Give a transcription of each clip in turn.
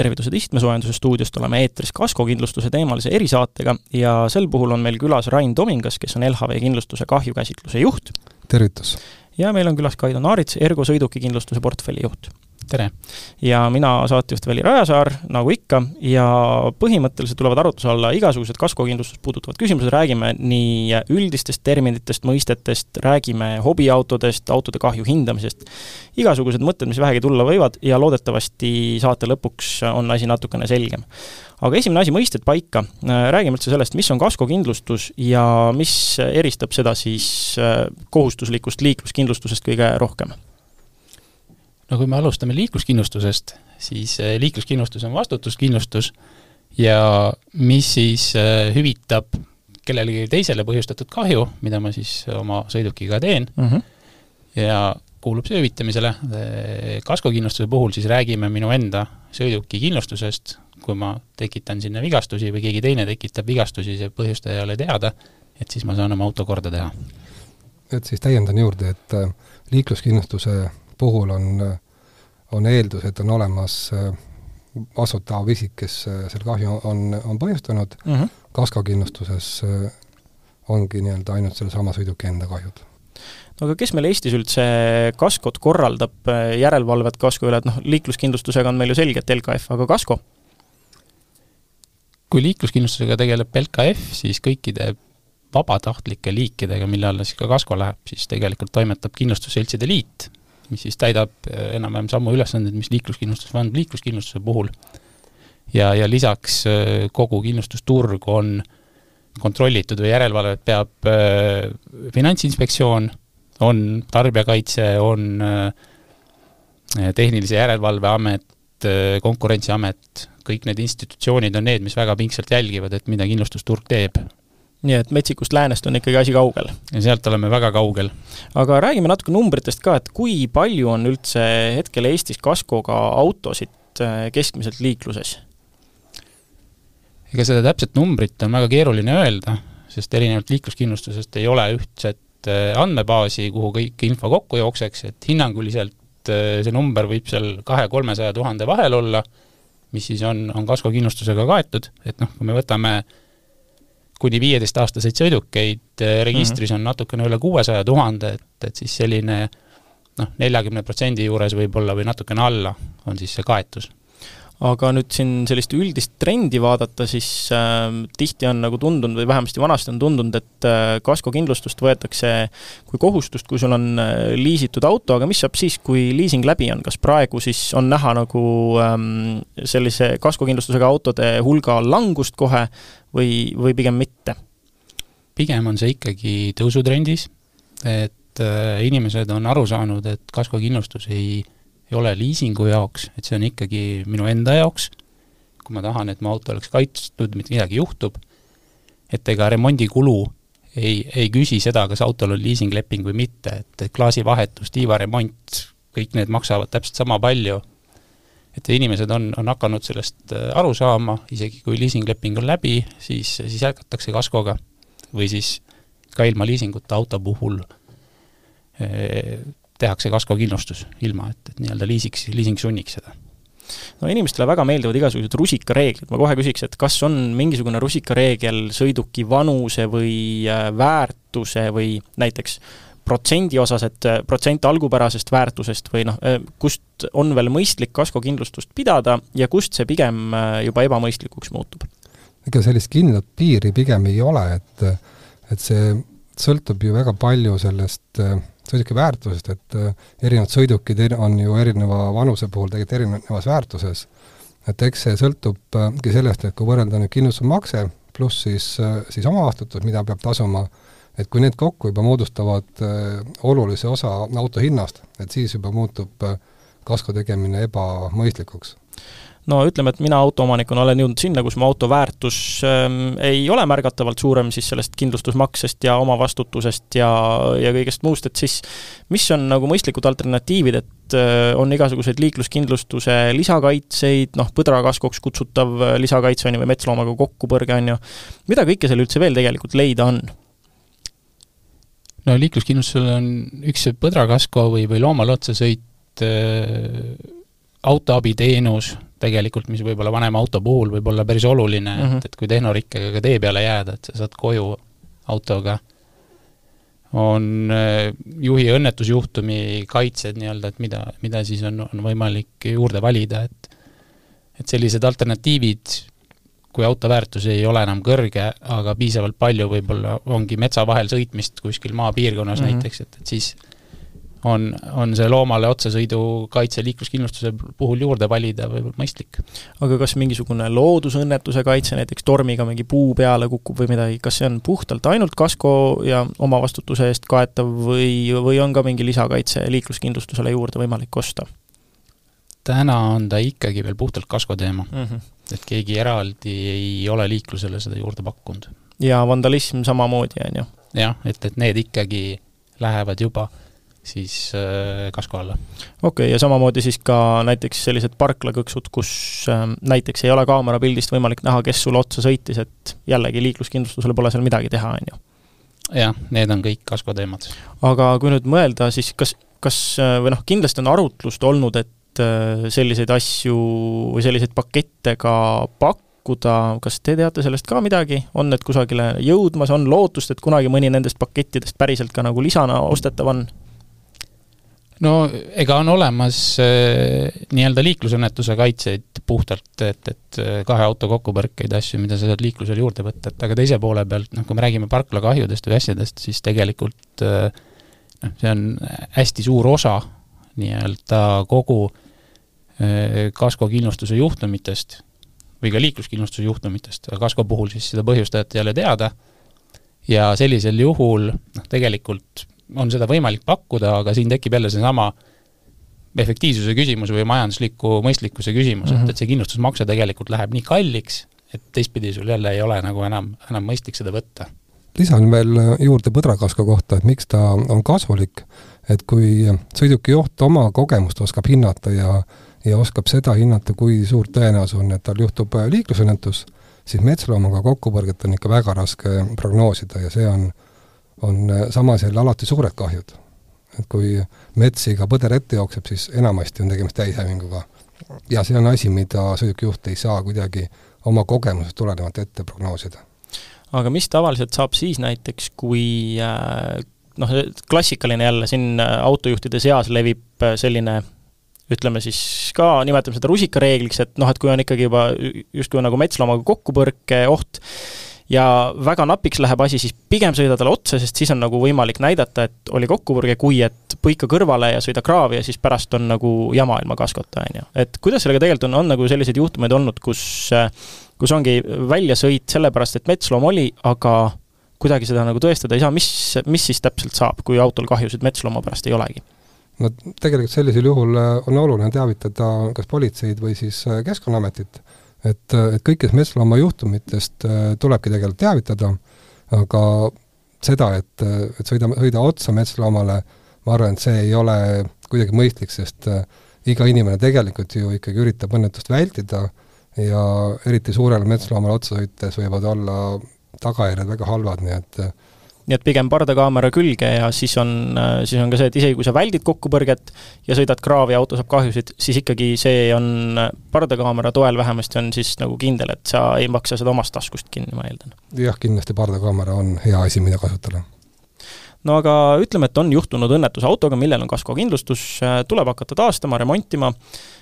tervitused istmesoojenduse stuudiost, oleme eetris kaskokindlustuse teemalise erisaatega ja sel puhul on meil külas Rain Tomingas, kes on LHV Kindlustuse kahjukäsitluse juht. tervitus! ja meil on külas Kaido Naarits, Ergo sõidukikindlustuse portfelli juht tere! ja mina, saatejuht Veli Rajasaar, nagu ikka, ja põhimõtteliselt tulevad arutluse alla igasugused kaskokindlustust puudutavad küsimused, räägime nii üldistest terminitest, mõistetest, räägime hobiautodest, autode kahju hindamisest, igasugused mõtted, mis vähegi tulla võivad ja loodetavasti saate lõpuks on asi natukene selgem. Aga esimene asi, mõisted paika, räägime üldse sellest, mis on kaskokindlustus ja mis eristab seda siis kohustuslikust liikluskindlustusest kõige rohkem no kui me alustame liikluskindlustusest, siis äh, liikluskindlustus on vastutuskindlustus ja mis siis äh, hüvitab kellelegi teisele põhjustatud kahju, mida ma siis oma sõidukiga teen mm, -hmm. ja kuulub see hüvitamisele. Äh, kaskokindlustuse puhul siis räägime minu enda sõiduki kindlustusest, kui ma tekitan sinna vigastusi või keegi teine tekitab vigastusi, see põhjustaja ei ole teada, et siis ma saan oma auto korda teha. et siis täiendan juurde, et liikluskindlustuse puhul on, on eeldus, et on olemas äh, vastutav isik, kes äh, selle kahju on, on põhjustanud mm, -hmm. kaskokindlustuses äh, ongi nii-öelda ainult sellesama sõiduki enda kahjud no aga kes meil Eestis üldse kaskot korraldab, järelevalvet kasko üle, et noh, liikluskindlustusega on meil ju selgelt LKF, aga kasko? kui liikluskindlustusega tegeleb LKF, siis kõikide vabatahtlike liikidega, mille alla siis ka kasko läheb, siis tegelikult toimetab Kindlustusseltside Liit, mis siis täidab äh, enam-vähem samu ülesandeid, mis liikluskindlustus on liikluskindlustuse puhul. ja, ja lisaks äh, kogu kindlustusturg on kontrollitud või järelevalvet peab äh, Finantsinspektsioon, on Tarbijakaitse, on Tehnilise Järelevalve Amet Konkurentsiamet, kõik need institutsioonid on need, mis väga pingsalt jälgivad, et mida kindlustusturg teeb nii et metsikust läänest on ikkagi asi kaugel. ja sealt oleme väga kaugel. aga räägime natuke numbritest ka, et kui palju on üldse hetkel Eestis kaskoga autosid äh, keskmiselt liikluses? ega seda täpset numbrit on väga keeruline öelda, sest erinevalt liikluskindlustusest ei ole ühtset äh, andmebaasi, kuhu kõik info kokku jookseks, et hinnanguliselt äh, see number võib seal kahe-kolmesaja tuhande vahel olla, mis siis on, on kaskokindlustusega kaetud, et noh, kui me võtame kuni viieteistaastaseid sõidukeid eh, registris mm -hmm. on natukene üle kuuesaja tuhande, et, et siis selline noh, neljakümne protsendi juures võib-olla või natukene alla on siis see kaetus aga nüüd siin sellist üldist trendi vaadata, siis äh, tihti on nagu tundunud või vähemasti vanasti on tundunud, et äh, kaskokindlustust võetakse kui kohustust, kui sul on äh, liisitud auto, aga mis saab siis, kui liising läbi on, kas praegu siis on näha nagu ähm, sellise kaskokindlustusega autode hulga langust kohe või, või pigem mitte? pigem on see ikkagi tõusutrendis, et äh, inimesed on aru saanud, et kaskokindlustus ei äh, ei ole liisingu jaoks, et see on ikkagi minu enda jaoks, kui ma tahan, et mu auto oleks kaitstud, mitte midagi juhtub, et ega remondikulu ei, ei küsi seda, kas autol on liisingleping või mitte, et klaasivahetus, tiivaremont, kõik need maksavad täpselt sama palju, et inimesed on, on hakanud sellest äh, aru saama, isegi kui liisingleping on läbi, siis, siis jätkatakse kaskoga või siis ka ilma liisinguta auto puhul äh, tehakse kaskokindlustus, ilma et, et nii-öelda liisiks, liising sunniks seda no inimestele väga meeldivad igasugused rusikareeglid, ma kohe küsiks, et kas on mingisugune rusikareegel sõiduki vanuse või äh, väärtuse või näiteks protsendi osas, et äh, protsent algupärasest väärtusest või noh, äh, kust on veel mõistlik kaskokindlustust pidada ja kust see pigem juba ebamõistlikuks muutub? ega sellist kindlat piiri pigem ei ole, et et see sõltub ju väga palju sellest äh, sõiduki väärtusest, et äh, erinevad sõidukid on ju erineva vanuse puhul tegelikult erinevas väärtuses. et eks see sõltubki sellest, et kui võrrelda nüüd kindlustusmakse pluss siis, äh, siis omavastutus, mida peab tasuma, et kui need kokku juba moodustavad äh, olulise osa auto hinnast, et siis juba muutub kasko tegemine ebamõistlikuks no ütleme, et mina autoomanikuna olen jõudnud sinna, kus mu auto väärtus ähm, ei ole märgatavalt suurem siis sellest kindlustusmaksest ja omavastutusest ja, ja kõigest muust, et siis mis on nagu mõistlikud alternatiivid, et äh, on igasuguseid liikluskindlustuse lisakaitseid, noh, põdrakaskoks kutsutav lisakaitse on ju, või metsloomaga kokkupõrge on ju, mida kõike seal üldse veel tegelikult leida on? no liikluskindlustusel on üks põdrakasko või, või loomale otsa sõit äh autoabiteenus tegelikult, mis võib-olla vanema auto puhul võib olla päris oluline mm, -hmm. et, et kui tehnorikkega ka tee peale jääda, et sa saad koju autoga, on äh, juhi õnnetusjuhtumi kaitsed nii-öelda, et mida, mida siis on, on võimalik juurde valida, et et sellised alternatiivid kui auto väärtus ei ole enam kõrge, aga piisavalt palju võib-olla ongi metsa vahel sõitmist kuskil maapiirkonnas mm -hmm. näiteks, et, et siis on, on see loomale otsesõidu kaitse liikluskindlustuse puhul juurde valida võib-olla mõistlik. aga kas mingisugune loodusõnnetuse kaitse, näiteks tormiga mingi puu peale kukub või midagi, kas see on puhtalt ainult kasko ja omavastutuse eest kaetav või, või on ka mingi lisakaitse liikluskindlustusele juurde võimalik osta? täna on ta ikkagi veel puhtalt kasko teema mm. -hmm. et keegi eraldi ei ole liiklusele seda juurde pakkunud. ja vandalism samamoodi, on ju? jah, et, et need ikkagi lähevad juba siis äh, kasko alla. okei okay,, ja samamoodi siis ka näiteks sellised parklakõksud, kus äh, näiteks ei ole kaamerapildist võimalik näha, kes sulle otsa sõitis, et jällegi liikluskindlustusele pole seal midagi teha, on ju? jah, need on kõik kasko teemad. aga kui nüüd mõelda, siis kas, kas äh, või noh, kindlasti on arutlust olnud, et selliseid asju või selliseid pakette ka pakkuda, kas te teate sellest ka midagi, on need kusagile jõudmas, on lootust, et kunagi mõni nendest pakettidest päriselt ka nagu lisana ostetav on? No ega on olemas äh, nii-öelda liiklusõnnetuse kaitseid puhtalt, et, et äh, kahe auto kokkupõrkeid, asju, mida sa saad liiklusel juurde võtta, et aga teise poole pealt, noh, kui me räägime parklakahjudest või asjadest, siis tegelikult äh, noh, see on hästi suur osa nii-öelda kogu eh, kaskokindlustuse juhtumitest või ka liikluskindlustuse juhtumitest, aga kasko puhul siis seda põhjustajat ei ole teada. Ja sellisel juhul noh, tegelikult on seda võimalik pakkuda, aga siin tekib jälle seesama efektiivsuse küsimus või majandusliku mõistlikkuse küsimus mm, -hmm. et, mhm. et see kindlustusmakse tegelikult läheb nii kalliks, et teistpidi sul jälle ei ole nagu enam, enam mõistlik seda võtta. lisan veel juurde põdrakasko kohta, et miks ta on kasulik et kui sõiduki juht oma kogemust oskab hinnata ja ja oskab seda hinnata, kui suur tõenäosus on, et tal juhtub liiklusõnnetus, siis metsloomaga kokkupõrget on ikka väga raske prognoosida ja see on, on äh, samas jälle alati suured kahjud. et kui metsiga põder ette jookseb, siis enamasti on tegemist täishävinguga. ja see on asi, mida sõidukijuht ei saa kuidagi oma kogemusest tulenevalt ette prognoosida. aga mis tavaliselt saab siis näiteks, kui äh noh, klassikaline jälle siin äh, autojuhtide seas levib selline ütleme siis ka, nimetame seda rusikareegliks, et noh, et kui on ikkagi juba justkui nagu metsloomaga kokkupõrke oht ja väga napiks läheb asi, siis pigem sõida talle otsa, sest siis on nagu võimalik näidata, et oli kokkupõrge, kui et põika kõrvale ja sõida kraavi ja siis pärast on nagu jama ilma kaskota, on ju. et kuidas sellega tegelikult on, on nagu selliseid juhtumeid olnud, kus kus ongi väljasõit sellepärast, et metsloom oli, aga kuidagi seda nagu tõestada ei saa, mis, mis siis täpselt saab, kui autol kahjusid metslooma pärast ei olegi? no tegelikult sellisel juhul äh, on oluline teavitada kas politseid või siis äh, Keskkonnaametit, et, äh, et kõikidest metslooma juhtumitest tulebki tegelikult teavitada, aga seda, et, et sõida, sõida otsa metsloomale, ma arvan, et see ei ole kuidagi mõistlik, sest iga inimene tegelikult ju ikkagi üritab õnnetust vältida ja eriti suurele metsloomale otsa sõites võivad olla tagajärjed väga halvad, nii et nii et pigem pardakaamera külge ja siis on, siis on ka see, et isegi kui sa väldid kokkupõrget ja sõidad kraavi ja auto saab kahjusid, siis ikkagi see on pardakaamera toel vähemasti on siis nagu kindel, et sa ei maksa seda omast taskust kinni, ma eeldan. jah, kindlasti pardakaamera on hea asi, mida kasutada no aga ütleme, et on juhtunud õnnetus autoga, millel on kaskokindlustus, tuleb hakata taastama, remontima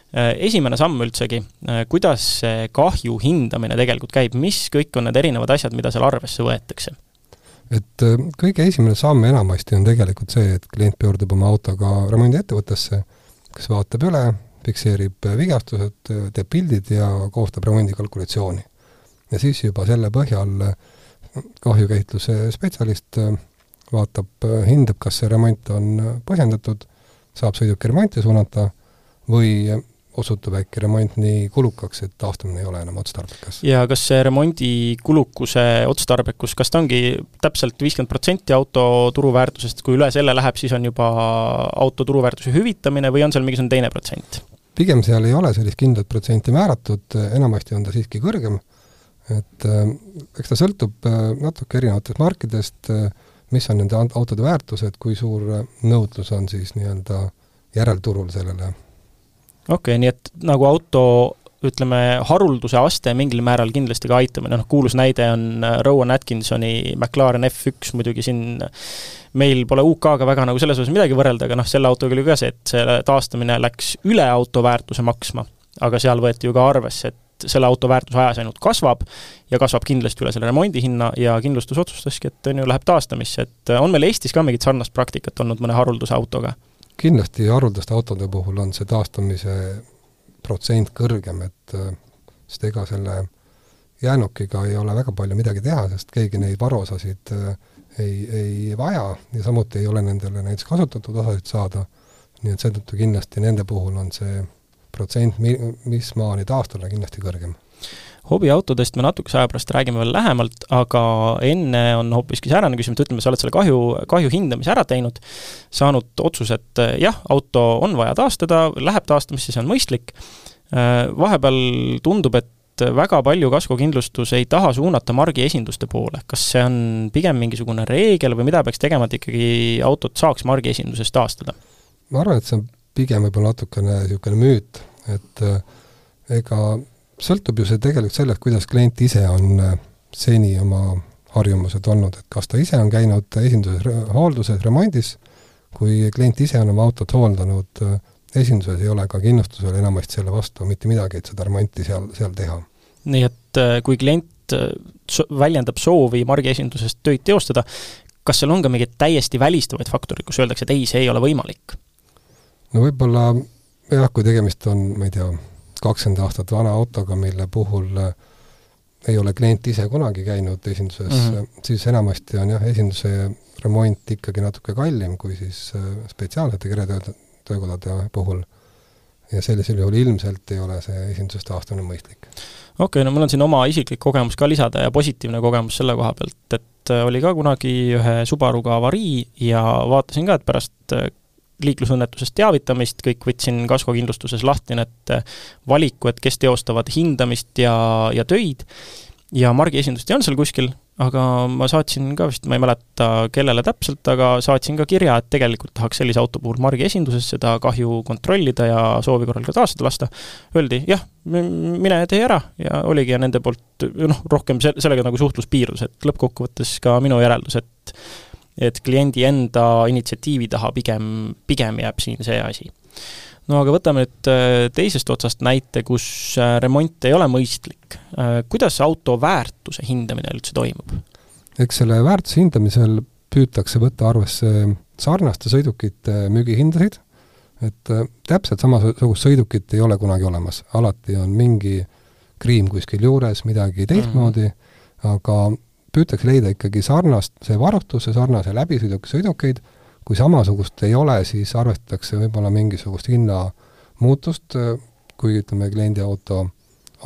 Äh, esimene samm üldsegi, äh, kuidas see kahju hindamine tegelikult käib, mis kõik on need erinevad asjad, mida seal arvesse võetakse? Et äh, kõige esimene samm enamasti on tegelikult see, et klient pöördub oma autoga remondiettevõttesse, kes vaatab üle, fikseerib vigastused, teeb pildid ja koostab remondikalkulatsiooni. ja siis juba selle põhjal kahjukäitluse spetsialist vaatab, hindab, kas see remont on põhjendatud, saab sõiduki remonti suunata või osutub äkki remont nii kulukaks, et taastumine ei ole enam otstarbekas. ja kas see remondi kulukuse otstarbekus, kas ta ongi täpselt viiskümmend protsenti auto turuväärtusest, kui üle selle läheb, siis on juba auto turuväärtuse hüvitamine või on seal mingisugune teine protsent? pigem seal ei ole sellist kindlat protsenti määratud, enamasti on ta siiski kõrgem, et äh, eks ta sõltub äh, natuke erinevatest markidest, äh, mis on nende autode väärtused, kui suur nõudlus on siis nii-öelda järelturul sellele okei okay,, nii et nagu auto ütleme, harulduse aste mingil määral kindlasti ka aitamine, noh kuulus näide on äh, Rowan Atkinsoni McLaren F1 muidugi siin meil pole UK-ga väga nagu selles osas midagi võrrelda, aga noh, selle autoga oli ka see, et selle taastamine läks üle auto väärtuse maksma, aga seal võeti ju ka arvesse, et selle auto väärtus ajas ainult kasvab ja kasvab kindlasti üle selle remondihinna ja kindlustus otsustaski, et on ju, läheb taastamisse, et äh, on meil Eestis ka mingit sarnast praktikat olnud mõne harulduse autoga? Kindlasti haruldaste autode puhul on see taastamise protsent kõrgem, et äh, sest ega selle jäänukiga ei ole väga palju midagi teha, sest keegi neid varuosasid äh, ei, ei vaja ja samuti ei ole nendele näiteks kasutatud osasid saada, nii et seetõttu kindlasti nende puhul on see protsent mi-, mis maani taastada kindlasti kõrgem hobiautodest me natukese aja pärast räägime veel lähemalt, aga enne on hoopiski säärane küsimus, et ütleme, sa oled selle kahju, kahju hindamise ära teinud, saanud otsuse, et jah, auto on vaja taastada, läheb taastamisse, see on mõistlik, vahepeal tundub, et väga palju kaskokindlustus ei taha suunata margiesinduste poole, kas see on pigem mingisugune reegel või mida peaks tegema, et ikkagi autot saaks margiesinduses taastada? ma arvan, et see on pigem võib-olla natukene niisugune müüt, et ega sõltub ju see tegelikult sellest, kuidas klient ise on äh, seni oma harjumused olnud, et kas ta ise on käinud esinduses hoolduses, remondis, kui klient ise on oma autot hooldanud äh, esinduses, ei ole ka kindlustusel enamasti selle vastu mitte midagi, et seda remonti seal, seal teha. nii et äh, kui klient väljendab soovi margiesindusest töid teostada, kas seal on ka mingeid täiesti välistavaid faktoreid, kus öeldakse, et ei, see ei ole võimalik? no võib-olla jah, kui tegemist on, ma ei tea, kakskümmend aastat vana autoga, mille puhul äh, ei ole klient ise kunagi käinud esinduses mm, -hmm. siis enamasti on jah, esinduse remont ikkagi natuke kallim kui siis äh, spetsiaalsete keretöökodade puhul. ja sellisel juhul ilmselt ei ole see esindusest taastamine mõistlik. okei okay,, no mul on siin oma isiklik kogemus ka lisada ja positiivne kogemus selle koha pealt, et oli ka kunagi ühe Subaruga avarii ja vaatasin ka, et pärast liiklusõnnetusest teavitamist, kõik võtsin kaskokindlustuses lahti need äh, valiku, et kes teostavad hindamist ja, ja töid, ja margiesindust ei olnud seal kuskil, aga ma saatsin ka vist, ma ei mäleta, kellele täpselt, aga saatsin ka kirja, et tegelikult tahaks sellise auto puhul margiesinduses seda kahju kontrollida ja soovi korral ka taastada lasta. Öeldi, jah, mine tee ära ja oligi ja nende poolt noh, rohkem se-, sellega nagu suhtlus piirdus, et lõppkokkuvõttes ka minu järeldus, et et kliendi enda initsiatiivi taha pigem, pigem jääb siin see asi. no aga võtame nüüd äh, teisest otsast näite, kus äh, remont ei ole mõistlik. Äh, kuidas auto väärtuse hindamine üldse toimub? eks selle väärtuse hindamisel püütakse võtta arvesse sarnaste sõidukite müügihindasid, et täpselt samasugust sõidukit ei ole kunagi olemas, alati on mingi kriim kuskil juures, midagi teistmoodi mm, -hmm. aga püütakse leida ikkagi sarnast varustuse, sarnase läbisõiduki sõidukeid, kui samasugust ei ole, siis arvestatakse võib-olla mingisugust hinnamuutust, kui ütleme, kliendi auto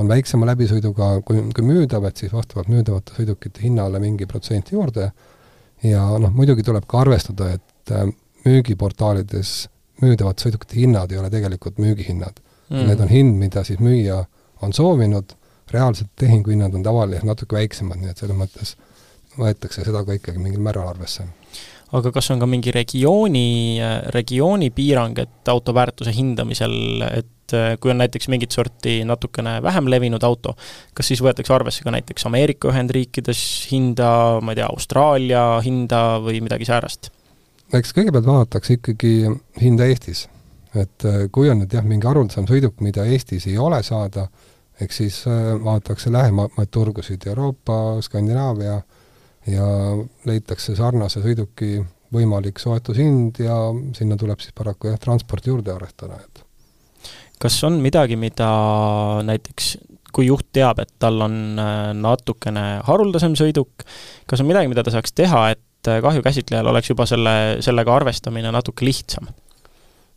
on väiksema läbisõiduga kui, kui müüdav, et siis vastavalt müüdavate sõidukite hinnale mingi protsent juurde. Ja noh, muidugi tuleb ka arvestada, et äh, müügiportaalides müüdavate sõidukite hinnad ei ole tegelikult müügihinnad. Mm.. Need on hind, mida siis müüja on soovinud reaalsed tehinguhinnad on tavaliselt natuke väiksemad, nii et selles mõttes võetakse seda ka ikkagi mingil määral arvesse. aga kas on ka mingi regiooni, regiooni piirang, et auto väärtuse hindamisel, et äh, kui on näiteks mingit sorti natukene vähem levinud auto, kas siis võetakse arvesse ka näiteks Ameerika Ühendriikides hinda, ma ei tea, Austraalia hinda või midagi säärast? eks kõigepealt vaadatakse ikkagi hinda Eestis. et äh, kui on nüüd jah, mingi haruldasem sõiduk, mida Eestis ei ole saada, eks siis äh, vaadatakse lähemaid turgusid, Euroopa, Skandinaavia, ja leitakse sarnase sõiduki võimalik soetushind ja sinna tuleb siis paraku jah, transporti juurde arvestada, et kas on midagi, mida näiteks kui juht teab, et tal on äh, natukene haruldasem sõiduk, kas on midagi, mida ta saaks teha, et äh, kahjukäsitlejal oleks juba selle, sellega arvestamine natuke lihtsam?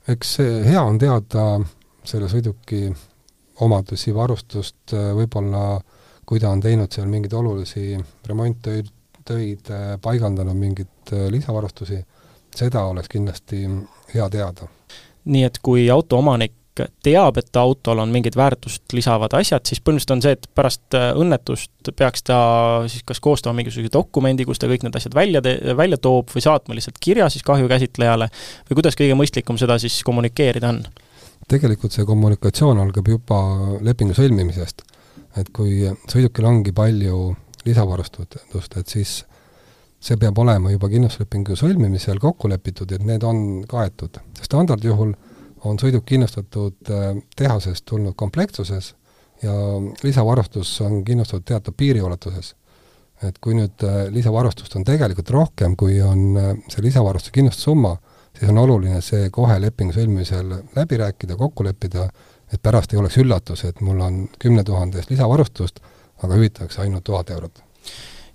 eks hea on teada selle sõiduki omadusi, varustust, võib-olla kui ta on teinud seal mingeid olulisi remonttöid, töid, paigaldanud mingeid äh, lisavarustusi, seda oleks kindlasti hea teada. nii et kui autoomanik teab, et autol on mingid väärtust lisavad asjad, siis põhimõtteliselt on see, et pärast äh, õnnetust peaks ta siis kas koostama mingisuguse dokumendi, kus ta kõik need asjad välja te-, välja toob või saatma lihtsalt kirja siis kahjukäsitlejale või kuidas kõige mõistlikum seda siis kommunikeerida on? Tegelikult see kommunikatsioon algab juba lepingu sõlmimisest. et kui sõidukil ongi palju lisavarustust, et siis see peab olema juba kindlustuslepingu sõlmimisel kokku lepitud, et need on kaetud. standardjuhul on sõiduk kindlustatud äh, tehasest tulnud komplektsuses ja lisavarustus on kindlustatud teatud piiriulatuses. et kui nüüd äh, lisavarustust on tegelikult rohkem, kui on äh, see lisavarustuse kindlustussumma, siis on oluline see kohe lepingu sõlmimisel läbi rääkida, kokku leppida, et pärast ei oleks üllatus, et mul on kümne tuhande eest lisavarustust, aga hüvitatakse ainult tuhat eurot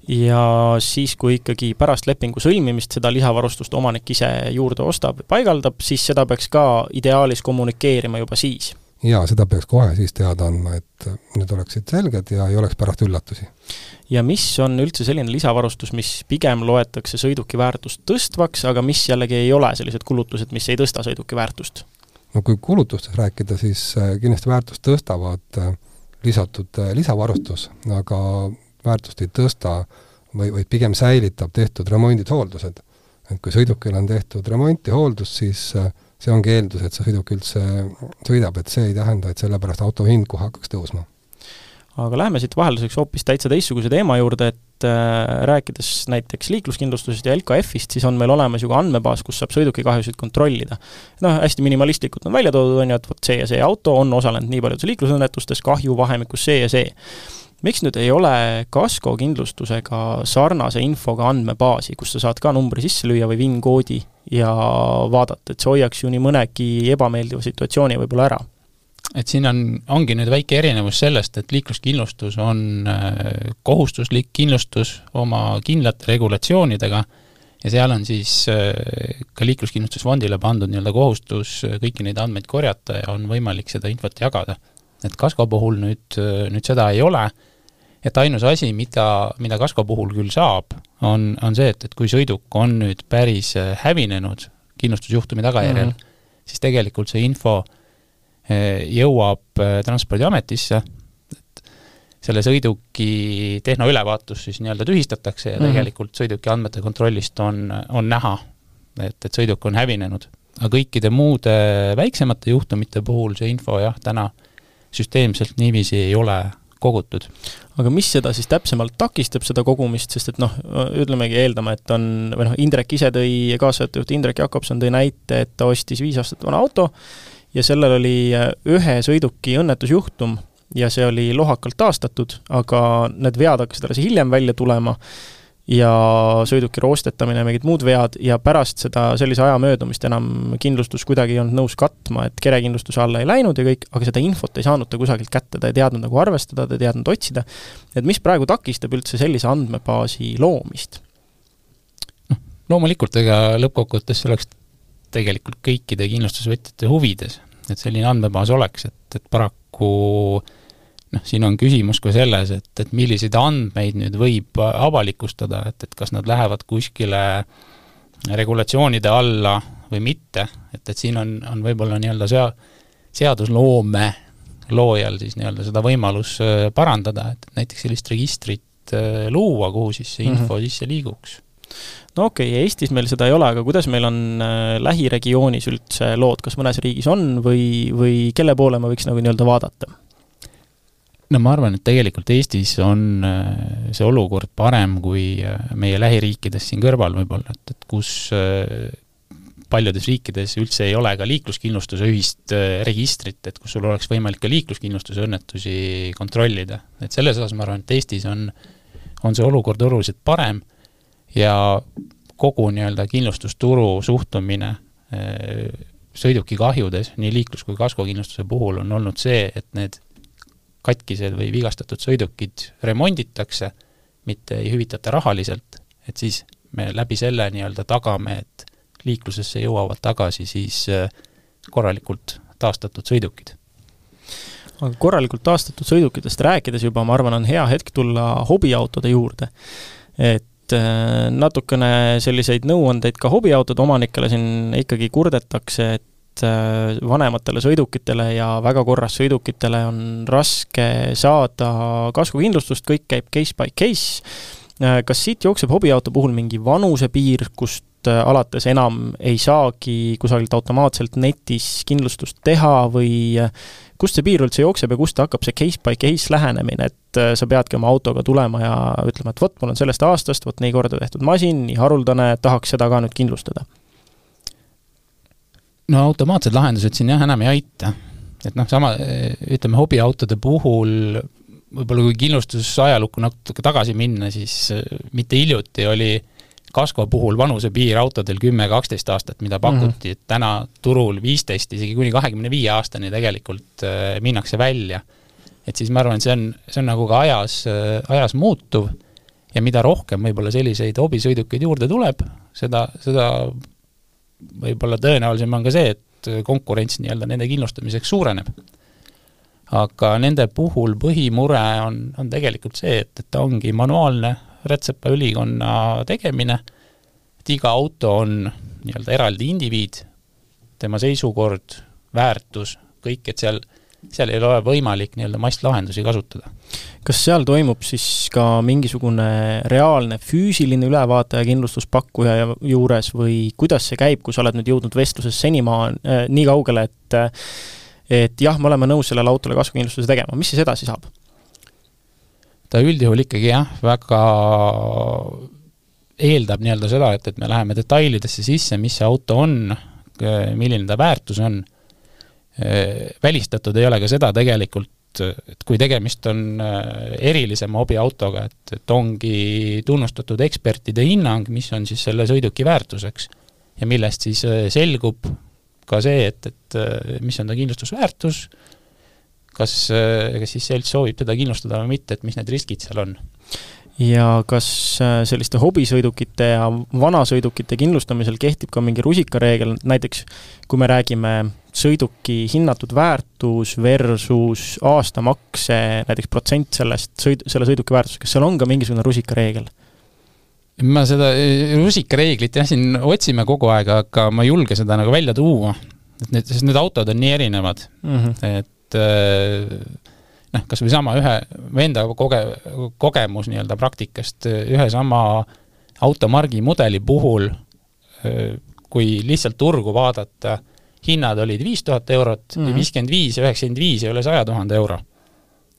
ja siis, kui ikkagi pärast lepingu sõlmimist seda lisavarustust omanik ise juurde ostab, paigaldab, siis seda peaks ka ideaalis kommunikeerima juba siis? Jaa, seda peaks kohe siis teada andma, et need oleksid selged ja ei oleks pärast üllatusi. ja mis on üldse selline lisavarustus, mis pigem loetakse sõiduki väärtust tõstvaks, aga mis jällegi ei ole sellised kulutused, mis ei tõsta sõiduki väärtust? no kui kulutustest rääkida, siis äh, kindlasti väärtust tõstavad äh, lisatud äh, lisavarustus, aga väärtust ei tõsta või, vaid pigem säilitab tehtud remondid, hooldused. et kui sõidukil on tehtud remont ja hooldus, siis see ongi eeldus, et see sõiduk üldse sõidab, et see ei tähenda, et sellepärast auto hind kohe hakkaks tõusma. aga läheme siit vahelduseks hoopis täitsa teistsuguse teema juurde, et äh, rääkides näiteks liikluskindlustusest ja LKF-ist, siis on meil olemas ju ka andmebaas, kus saab sõidukikahjusid kontrollida. noh, hästi minimalistlikult on välja toodud, on ju, et vot see ja see auto on osalenud nii paljudes liiklusõnnetustes, kahju vahemikus see ja see miks nüüd ei ole kaskokindlustusega sarnase infoga andmebaasi, kus sa saad ka numbri sisse lüüa või VIN-koodi ja vaadata, et see hoiaks ju nii mõnegi ebameeldiva situatsiooni võib-olla ära? et siin on, ongi nüüd väike erinevus sellest, et liikluskindlustus on äh, kohustuslik kindlustus oma kindlate regulatsioonidega ja seal on siis äh, ka liikluskindlustusfondile pandud nii-öelda kohustus kõiki neid andmeid korjata ja on võimalik seda infot jagada. et kasko puhul nüüd, nüüd seda ei ole et ainus asi, mida, mida kasko puhul küll saab, on, on see, et, et kui sõiduk on nüüd päris äh, hävinenud kindlustusjuhtumi tagajärjel mm, -hmm. siis tegelikult see info äh, jõuab äh, Transpordiametisse, et selle sõiduki tehnoülevaatus siis nii-öelda tühistatakse ja mm -hmm. tegelikult sõiduki andmete kontrollist on, on näha, et, et sõiduk on hävinenud. aga kõikide muude väiksemate juhtumite puhul see info jah, täna süsteemselt niiviisi ei ole kogutud. aga mis seda siis täpsemalt takistab, seda kogumist, sest et noh, ütlemegi, eeldame, et on, või noh, Indrek ise tõi, kaasajatajuht Indrek Jakobson tõi näite, et ta ostis viis aastat vana auto ja sellel oli ühe sõiduki õnnetusjuhtum ja see oli lohakalt taastatud, aga need vead hakkasid alles hiljem välja tulema ja sõiduki roostetamine, mingid muud vead ja pärast seda sellise aja möödumist enam kindlustus kuidagi ei olnud nõus katma, et kerekindlustuse alla ei läinud ja kõik, aga seda infot ei saanud ta kusagilt kätte, ta ei teadnud nagu arvestada, ta ei teadnud otsida. et mis praegu takistab üldse sellise andmebaasi loomist? noh, loomulikult, ega lõppkokkuvõttes see oleks tegelikult kõikide kindlustusvõtjate huvides, et selline andmebaas oleks, et, et paraku äh, noh, siin on küsimus ka selles, et, et milliseid andmeid nüüd võib avalikustada, et, et kas nad lähevad kuskile regulatsioonide alla või mitte, et, et siin on, on võib-olla nii-öelda sea-, seadusloome loojal siis nii-öelda seda võimalus äh, parandada, et näiteks sellist registrit äh, luua, kuhu siis see info mm -hmm. sisse liiguks no okei okay,, Eestis meil seda ei ole, aga kuidas meil on äh, lähiregioonis üldse lood, kas mõnes riigis on või, või kelle poole ma võiks nagu nii-öelda vaadata? No ma arvan, et tegelikult Eestis on äh, see olukord parem kui äh, meie lähiriikides siin kõrval võib-olla, et, et kus äh, paljudes riikides üldse ei ole ka liikluskindlustuse ühist registrit, et kus sul oleks võimalik ka liikluskindlustuse õnnetusi kontrollida. et selles osas ma arvan, et Eestis on, on see olukord oluliselt parem ja kogu nii-öelda kindlustusturu suhtumine sõidukikahjudes, nii liiklus- kui kaskokindlustuse puhul on olnud see, et need katkised või vigastatud sõidukid remonditakse, mitte ei hüvitata rahaliselt, et siis me läbi selle nii-öelda tagame, et liiklusesse jõuavad tagasi siis äh, korralikult taastatud sõidukid. aga korralikult taastatud sõidukitest rääkides juba, ma arvan, on hea hetk tulla hobiautode juurde. et äh, natukene selliseid nõuandeid ka hobiautode omanikele siin ikkagi kurdetakse, et et äh, vanematele sõidukitele ja väga korras sõidukitele on raske saada kaskokindlustust, kõik käib case by case. Äh, kas siit jookseb hobiauto puhul mingi vanusepiir, kust äh, alates enam ei saagi kusagilt automaatselt netis kindlustust teha või kust see piir üldse jookseb ja kust hakkab see case by case lähenemine, et sa peadki oma autoga tulema ja ütlema, et vot, mul on sellest aastast, vot nii korda tehtud masin, nii haruldane, tahaks seda ka nüüd kindlustada? No automaatsed lahendused siin jah, enam ei aita. et noh, sama, ütleme hobiautode puhul võib-olla kui kindlustusajalukku natuke tagasi minna, siis äh, mitte hiljuti oli kasko puhul vanusepiir autodel kümme, kaksteist aastat, mida pakuti mm, -hmm. et täna turul viisteist, isegi kuni kahekümne viie aastani tegelikult äh, minnakse välja. et siis ma arvan, et see on, see on nagu ka ajas äh,, ajas muutuv ja mida rohkem võib-olla selliseid hobisõidukeid juurde tuleb, seda, seda võib-olla tõenäolisem on ka see, et konkurents nii-öelda nende kindlustamiseks suureneb. Aga nende puhul põhimure on, on tegelikult see, et, et ta ongi manuaalne rätsepaülikonna tegemine, et iga auto on nii-öelda eraldi indiviid, tema seisukord, väärtus, kõik, et seal, seal ei ole võimalik nii-öelda masslahendusi kasutada. kas seal toimub siis ka mingisugune reaalne füüsiline ülevaataja kindlustuspakkuja juures või kuidas see käib, kui sa oled nüüd jõudnud vestluses senimaa äh, nii kaugele, et et jah, me oleme nõus sellele autole kaskokindlustuse tegema, mis siis edasi saab? ta üldjuhul ikkagi jah, väga eeldab nii-öelda seda, et, et me läheme detailidesse sisse, mis see auto on, milline ta väärtus on, välistatud ei ole ka seda tegelikult, et kui tegemist on erilisema hobiautoga, et, et ongi tunnustatud ekspertide hinnang, mis on siis selle sõiduki väärtuseks. Ja millest siis selgub, ka see, et, et äh, mis on ta kindlustusväärtus, kas, äh, kas siis selts soovib teda kindlustada või mitte, et mis need riskid seal on ja kas äh, selliste hobisõidukite ja vanasõidukite kindlustamisel kehtib ka mingi rusikareegel, näiteks kui me räägime sõiduki hinnatud väärtus versus aastamakse, näiteks protsent sellest sõid-, selle sõiduki väärtusest, kas seal on ka mingisugune rusikareegel? ma seda rusikareeglit jah, siin otsime kogu aeg, aga ma ei julge seda nagu välja tuua. et need, sest need autod on nii erinevad mm, -hmm. et eh, noh, kas või sama ühe, või enda koge-, kogemus nii-öelda praktikast, ühe sama automargi mudeli puhul, kui lihtsalt turgu vaadata, hinnad olid viis tuhat eurot mm -hmm., viiskümmend viis ja üheksakümmend viis ja üle saja tuhande euro.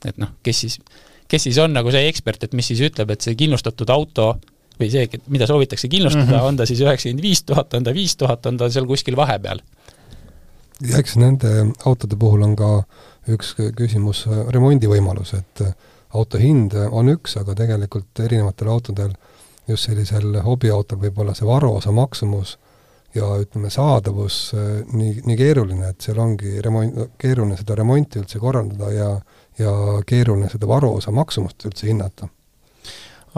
et noh, kes siis, kes siis on nagu see ekspert, et mis siis ütleb, et see kindlustatud auto või see, mida soovitakse kindlustada mm, -hmm. on ta siis üheksakümmend viis tuhat, on ta viis tuhat, on ta seal kuskil vahepeal? ja eks nende autode puhul on ka üks küsimus äh, remondivõimalus, et äh, auto hind on üks, aga tegelikult erinevatel autodel, just sellisel hobiautol võib olla see varuosa maksumus ja ütleme, saadavus äh, nii, nii keeruline, et seal ongi remont, keeruline seda remonti üldse korraldada ja ja keeruline seda varuosa maksumust üldse hinnata.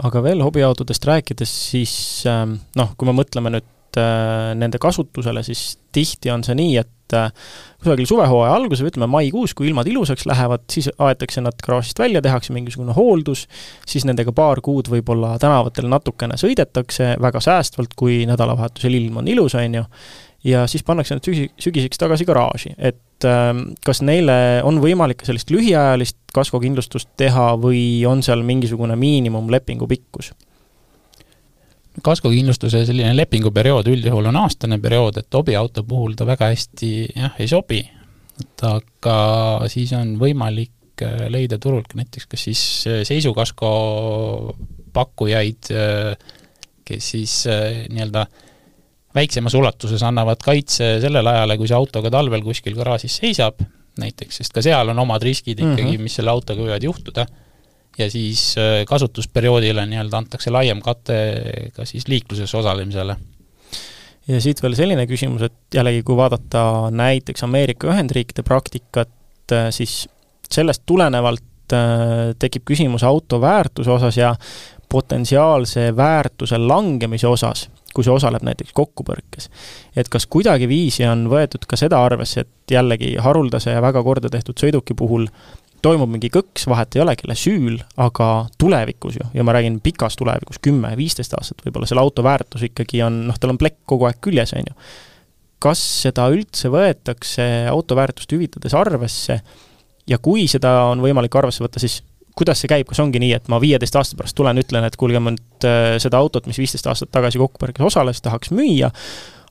Aga veel hobiautodest rääkides, siis ähm, noh, kui me mõtleme nüüd äh, nende kasutusele, siis tihti on see nii, et äh, kusagil suvehooaja alguses, ütleme maikuus, kui ilmad ilusaks lähevad, siis aetakse nad garaažist välja, tehakse mingisugune hooldus, siis nendega paar kuud võib-olla tänavatel natukene sõidetakse väga säästvalt, kui nädalavahetusel ilm on ilus, on ju, ja siis pannakse nad sügi, sügiseks tagasi garaaži, et äh, kas neile on võimalik sellist lühiajalist kaskokindlustust teha või on seal mingisugune miinimumlepingu pikkus? Kaskokindlustuse selline lepinguperiood üldjuhul on aastane periood, et hobiauto puhul ta väga hästi jah, ei sobi, et aga siis on võimalik äh, leida turult näiteks kas siis äh, seisukasko pakkujaid, äh, kes siis nii-öelda väiksemas ulatuses annavad kaitse sellele ajale, kui see auto ka talvel kuskil garaažis seisab, näiteks, sest ka seal on omad riskid ikkagi mm, -hmm. mis selle autoga võivad juhtuda, ja siis äh, kasutusperioodile nii-öelda antakse laiem kate ka siis liikluses osalemisele. ja siit veel selline küsimus, et jällegi, kui vaadata näiteks Ameerika Ühendriikide praktikat, äh, siis sellest tulenevalt äh, tekib küsimus auto väärtuse osas ja potentsiaalse väärtuse langemise osas kui see osaleb näiteks kokkupõrkes. et kas kuidagiviisi on võetud ka seda arvesse, et jällegi haruldase ja väga korda tehtud sõiduki puhul toimub mingi kõks, vahet ei ole, kelle süül, aga tulevikus ju, ja ma räägin pikas tulevikus, kümme, viisteist aastat võib-olla, selle auto väärtus ikkagi on, noh, tal on plekk kogu aeg küljes, on ju. kas seda üldse võetakse auto väärtust hüvitades arvesse ja kui seda on võimalik arvesse võtta, siis kuidas see käib, kas ongi nii, et ma viieteist aasta pärast tulen, ütlen, et kuulge, ma nüüd äh, seda autot, mis viisteist aastat tagasi kokkupõrkes osales, tahaks müüa,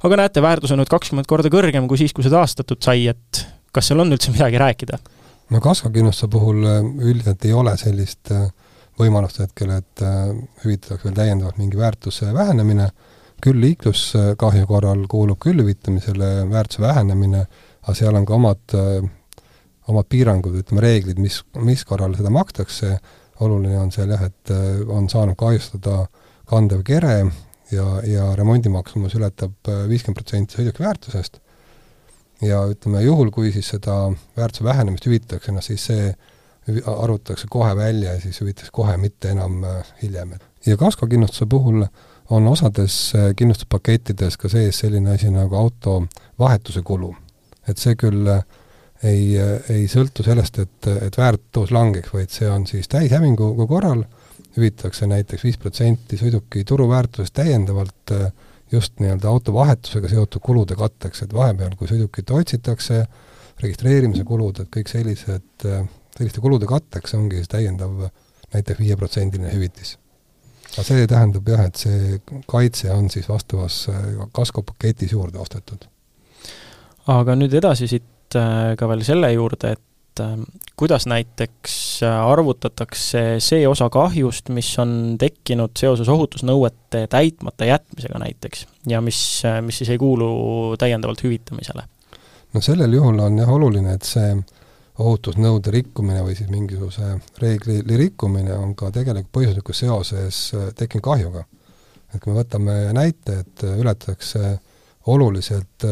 aga näete, väärtus on nüüd kakskümmend korda kõrgem kui siis, kui see taastatud sai, et kas seal on üldse midagi rääkida? No kaskokindlustuse puhul äh, üldiselt ei ole sellist äh, võimalust hetkel, et hüvitatakse veel täiendavalt mingi väärtuse vähenemine, küll liikluskahju korral kuulub küll hüvitamisele väärtuse vähenemine, aga seal on ka omad omad piirangud, ütleme reeglid, mis, mis korral seda makstakse, oluline on seal jah, et äh, on saanud kahjustada kandev kere ja, ja remondimaksumus ületab äh, viiskümmend protsenti sõiduki väärtusest ja ütleme, juhul kui siis seda väärtuse vähenemist hüvitatakse, noh siis see arvutatakse kohe välja ja siis hüvitatakse kohe, mitte enam äh, hiljem. ja kaskokindlustuse puhul on osades kindlustuspakettides ka sees selline asi nagu auto vahetuse kulu. et see küll äh, ei, ei sõltu sellest, et, et väärtus langeks, vaid see on siis täishävingu korral, hüvitatakse näiteks viis protsenti sõiduki turuväärtusest täiendavalt äh, just nii-öelda auto vahetusega seotud kulude katteks, et vahepeal, kui sõidukit otsitakse, registreerimise kulud, et kõik sellised, selliste kulude katteks ongi siis täiendav näiteks viieprotsendiline hüvitis. aga see tähendab jah, et see kaitse on siis vastavas äh, kaskopaketis juurde ostetud. aga nüüd edasi siit Äh, ka veel selle juurde, et äh, kuidas näiteks äh, arvutatakse see osa kahjust, mis on tekkinud seoses ohutusnõuete täitmata jätmisega näiteks ja mis, mis siis ei kuulu täiendavalt hüvitamisele? no sellel juhul on jah oluline, et see ohutusnõude rikkumine või siis mingisuguse reegli rikkumine on ka tegelikult põhjuslikus seoses tekkinud kahjuga. et kui me võtame näite, et ületatakse oluliselt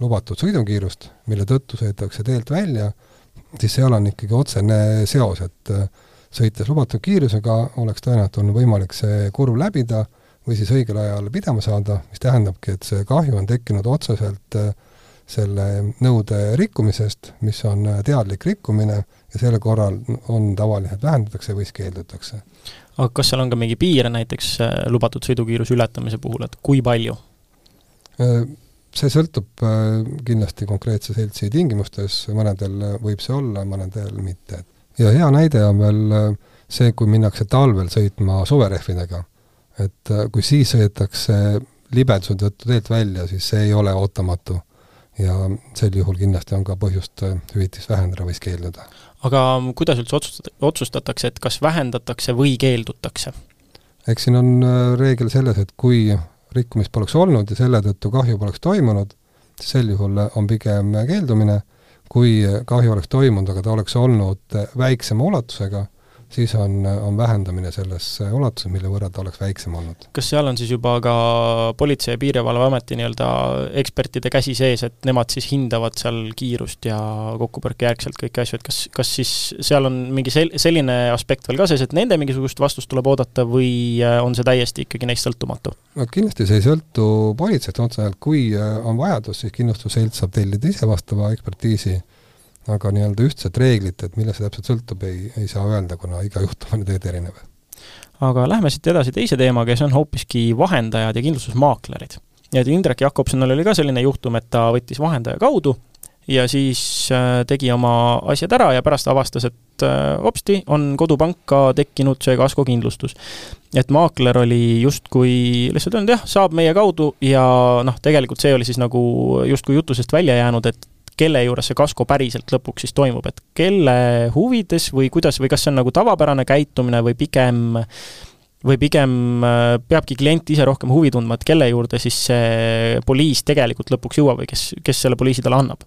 lubatud sõidukiirust, mille tõttu sõidetakse teelt välja, siis seal on ikkagi otsene seos, et äh, sõites lubatud kiirusega oleks tõenäoliselt olnud võimalik see kurv läbida või siis õigel ajal pidama saada, mis tähendabki, et see kahju on tekkinud otseselt äh, selle nõude rikkumisest, mis on äh, teadlik rikkumine ja selle korral on tavaliselt vähendatakse või siis keeldutakse. aga kas seal on ka mingi piir näiteks lubatud sõidukiiruse ületamise puhul, et kui palju? See sõltub äh, kindlasti konkreetse seltsi tingimustes, mõnedel võib see olla, mõnedel mitte. ja hea näide on veel äh, see, kui minnakse talvel sõitma suverehvidega. et äh, kui siis sõidetakse libeduse tõttu teelt välja, siis see ei ole ootamatu. ja sel juhul kindlasti on ka põhjust hüvitist vähendada või keelduda. aga kuidas üldse otsustada, otsustatakse, et kas vähendatakse või keeldutakse? eks siin on reegel selles, et kui rikkumist poleks olnud ja selle tõttu kahju poleks toimunud, siis sel juhul on pigem keeldumine, kui kahju oleks toimunud, aga ta oleks olnud väiksema ulatusega siis on, on vähendamine selles ulatuses, mille võrra ta oleks väiksem olnud. kas seal on siis juba ka Politsei- ja Piirivalveameti nii-öelda ekspertide käsi sees, et nemad siis hindavad seal kiirust ja kokkupõrke järgselt kõiki asju, et kas, kas siis seal on mingi sel-, selline aspekt veel ka sees, et nende mingisugust vastust tuleb oodata või äh, on see täiesti ikkagi neist sõltumatu? no kindlasti see ei sõltu politseist otseselt, kui äh, on vajadus, siis kindlustusselts saab tellida ise vastava ekspertiisi aga nii-öelda ühtset reeglit, et millest see täpselt sõltub, ei, ei saa öelda, kuna iga juhtum on tegelikult erinev. aga lähme siit edasi teise teemaga ja see on hoopiski vahendajad ja kindlustusmaaklerid. ja et Indrek Jakobsonil oli ka selline juhtum, et ta võttis vahendaja kaudu ja siis äh, tegi oma asjad ära ja pärast avastas, et äh, hopsti, on kodupanka tekkinud see kaskokindlustus. et maakler oli justkui lihtsalt öelnud jah, saab meie kaudu ja noh, tegelikult see oli siis nagu justkui jutusest välja jäänud, et kelle juures see kasko päriselt lõpuks siis toimub, et kelle huvides või kuidas või kas see on nagu tavapärane käitumine või pigem või pigem äh, peabki klient ise rohkem huvi tundma, et kelle juurde siis see poliis tegelikult lõpuks jõuab või kes, kes selle poliisi talle annab?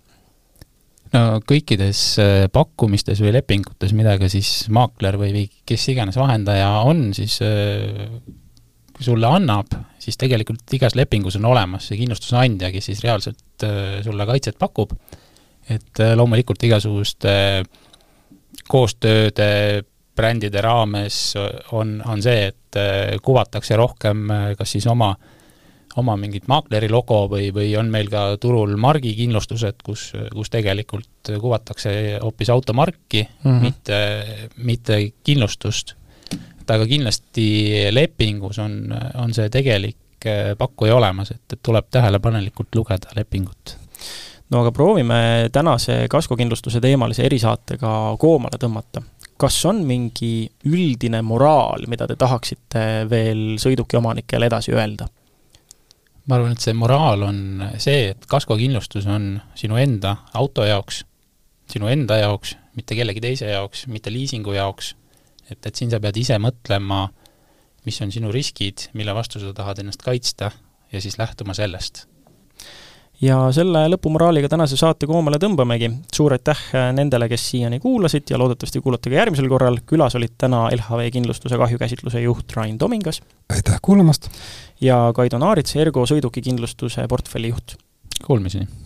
no kõikides äh, pakkumistes või lepingutes, millega siis maakler või, kes iganes vahendaja on, siis äh, sulle annab, siis tegelikult igas lepingus on olemas see kindlustusandja, kes siis reaalselt sulle kaitset pakub et äh, loomulikult igasuguste koostööde brändide raames on, on see, et äh, kuvatakse rohkem äh, kas siis oma, oma mingit maakleri logo või, või on meil ka turul margikindlustused, kus, kus tegelikult kuvatakse hoopis automarki mm, -hmm. mitte, mitte kindlustust. et aga kindlasti lepingus on, on see tegelik pakkuja olemas, et, et tuleb tähelepanelikult lugeda lepingut no aga proovime tänase kaskokindlustuse teemalise erisaatega koomale tõmmata. kas on mingi üldine moraal, mida te tahaksite veel sõidukiomanikele edasi öelda? ma arvan, et see moraal on see, et kaskokindlustus on sinu enda auto jaoks, sinu enda jaoks, mitte kellegi teise jaoks, mitte liisingu jaoks, et, et siin sa pead ise mõtlema, mis on sinu riskid, mille vastu sa tahad ennast kaitsta ja siis lähtuma sellest ja selle lõpumoraaliga tänase saate koomale tõmbamegi. suur aitäh nendele, kes siiani kuulasid ja loodetavasti kuulate ka järgmisel korral. külas olid täna LHV Kindlustuse kahjukäsitluse juht Rain Tomingas. aitäh kuulamast! ja Kaido Naarits, Ergo sõidukikindlustuse portfelli juht. Kuulmiseni!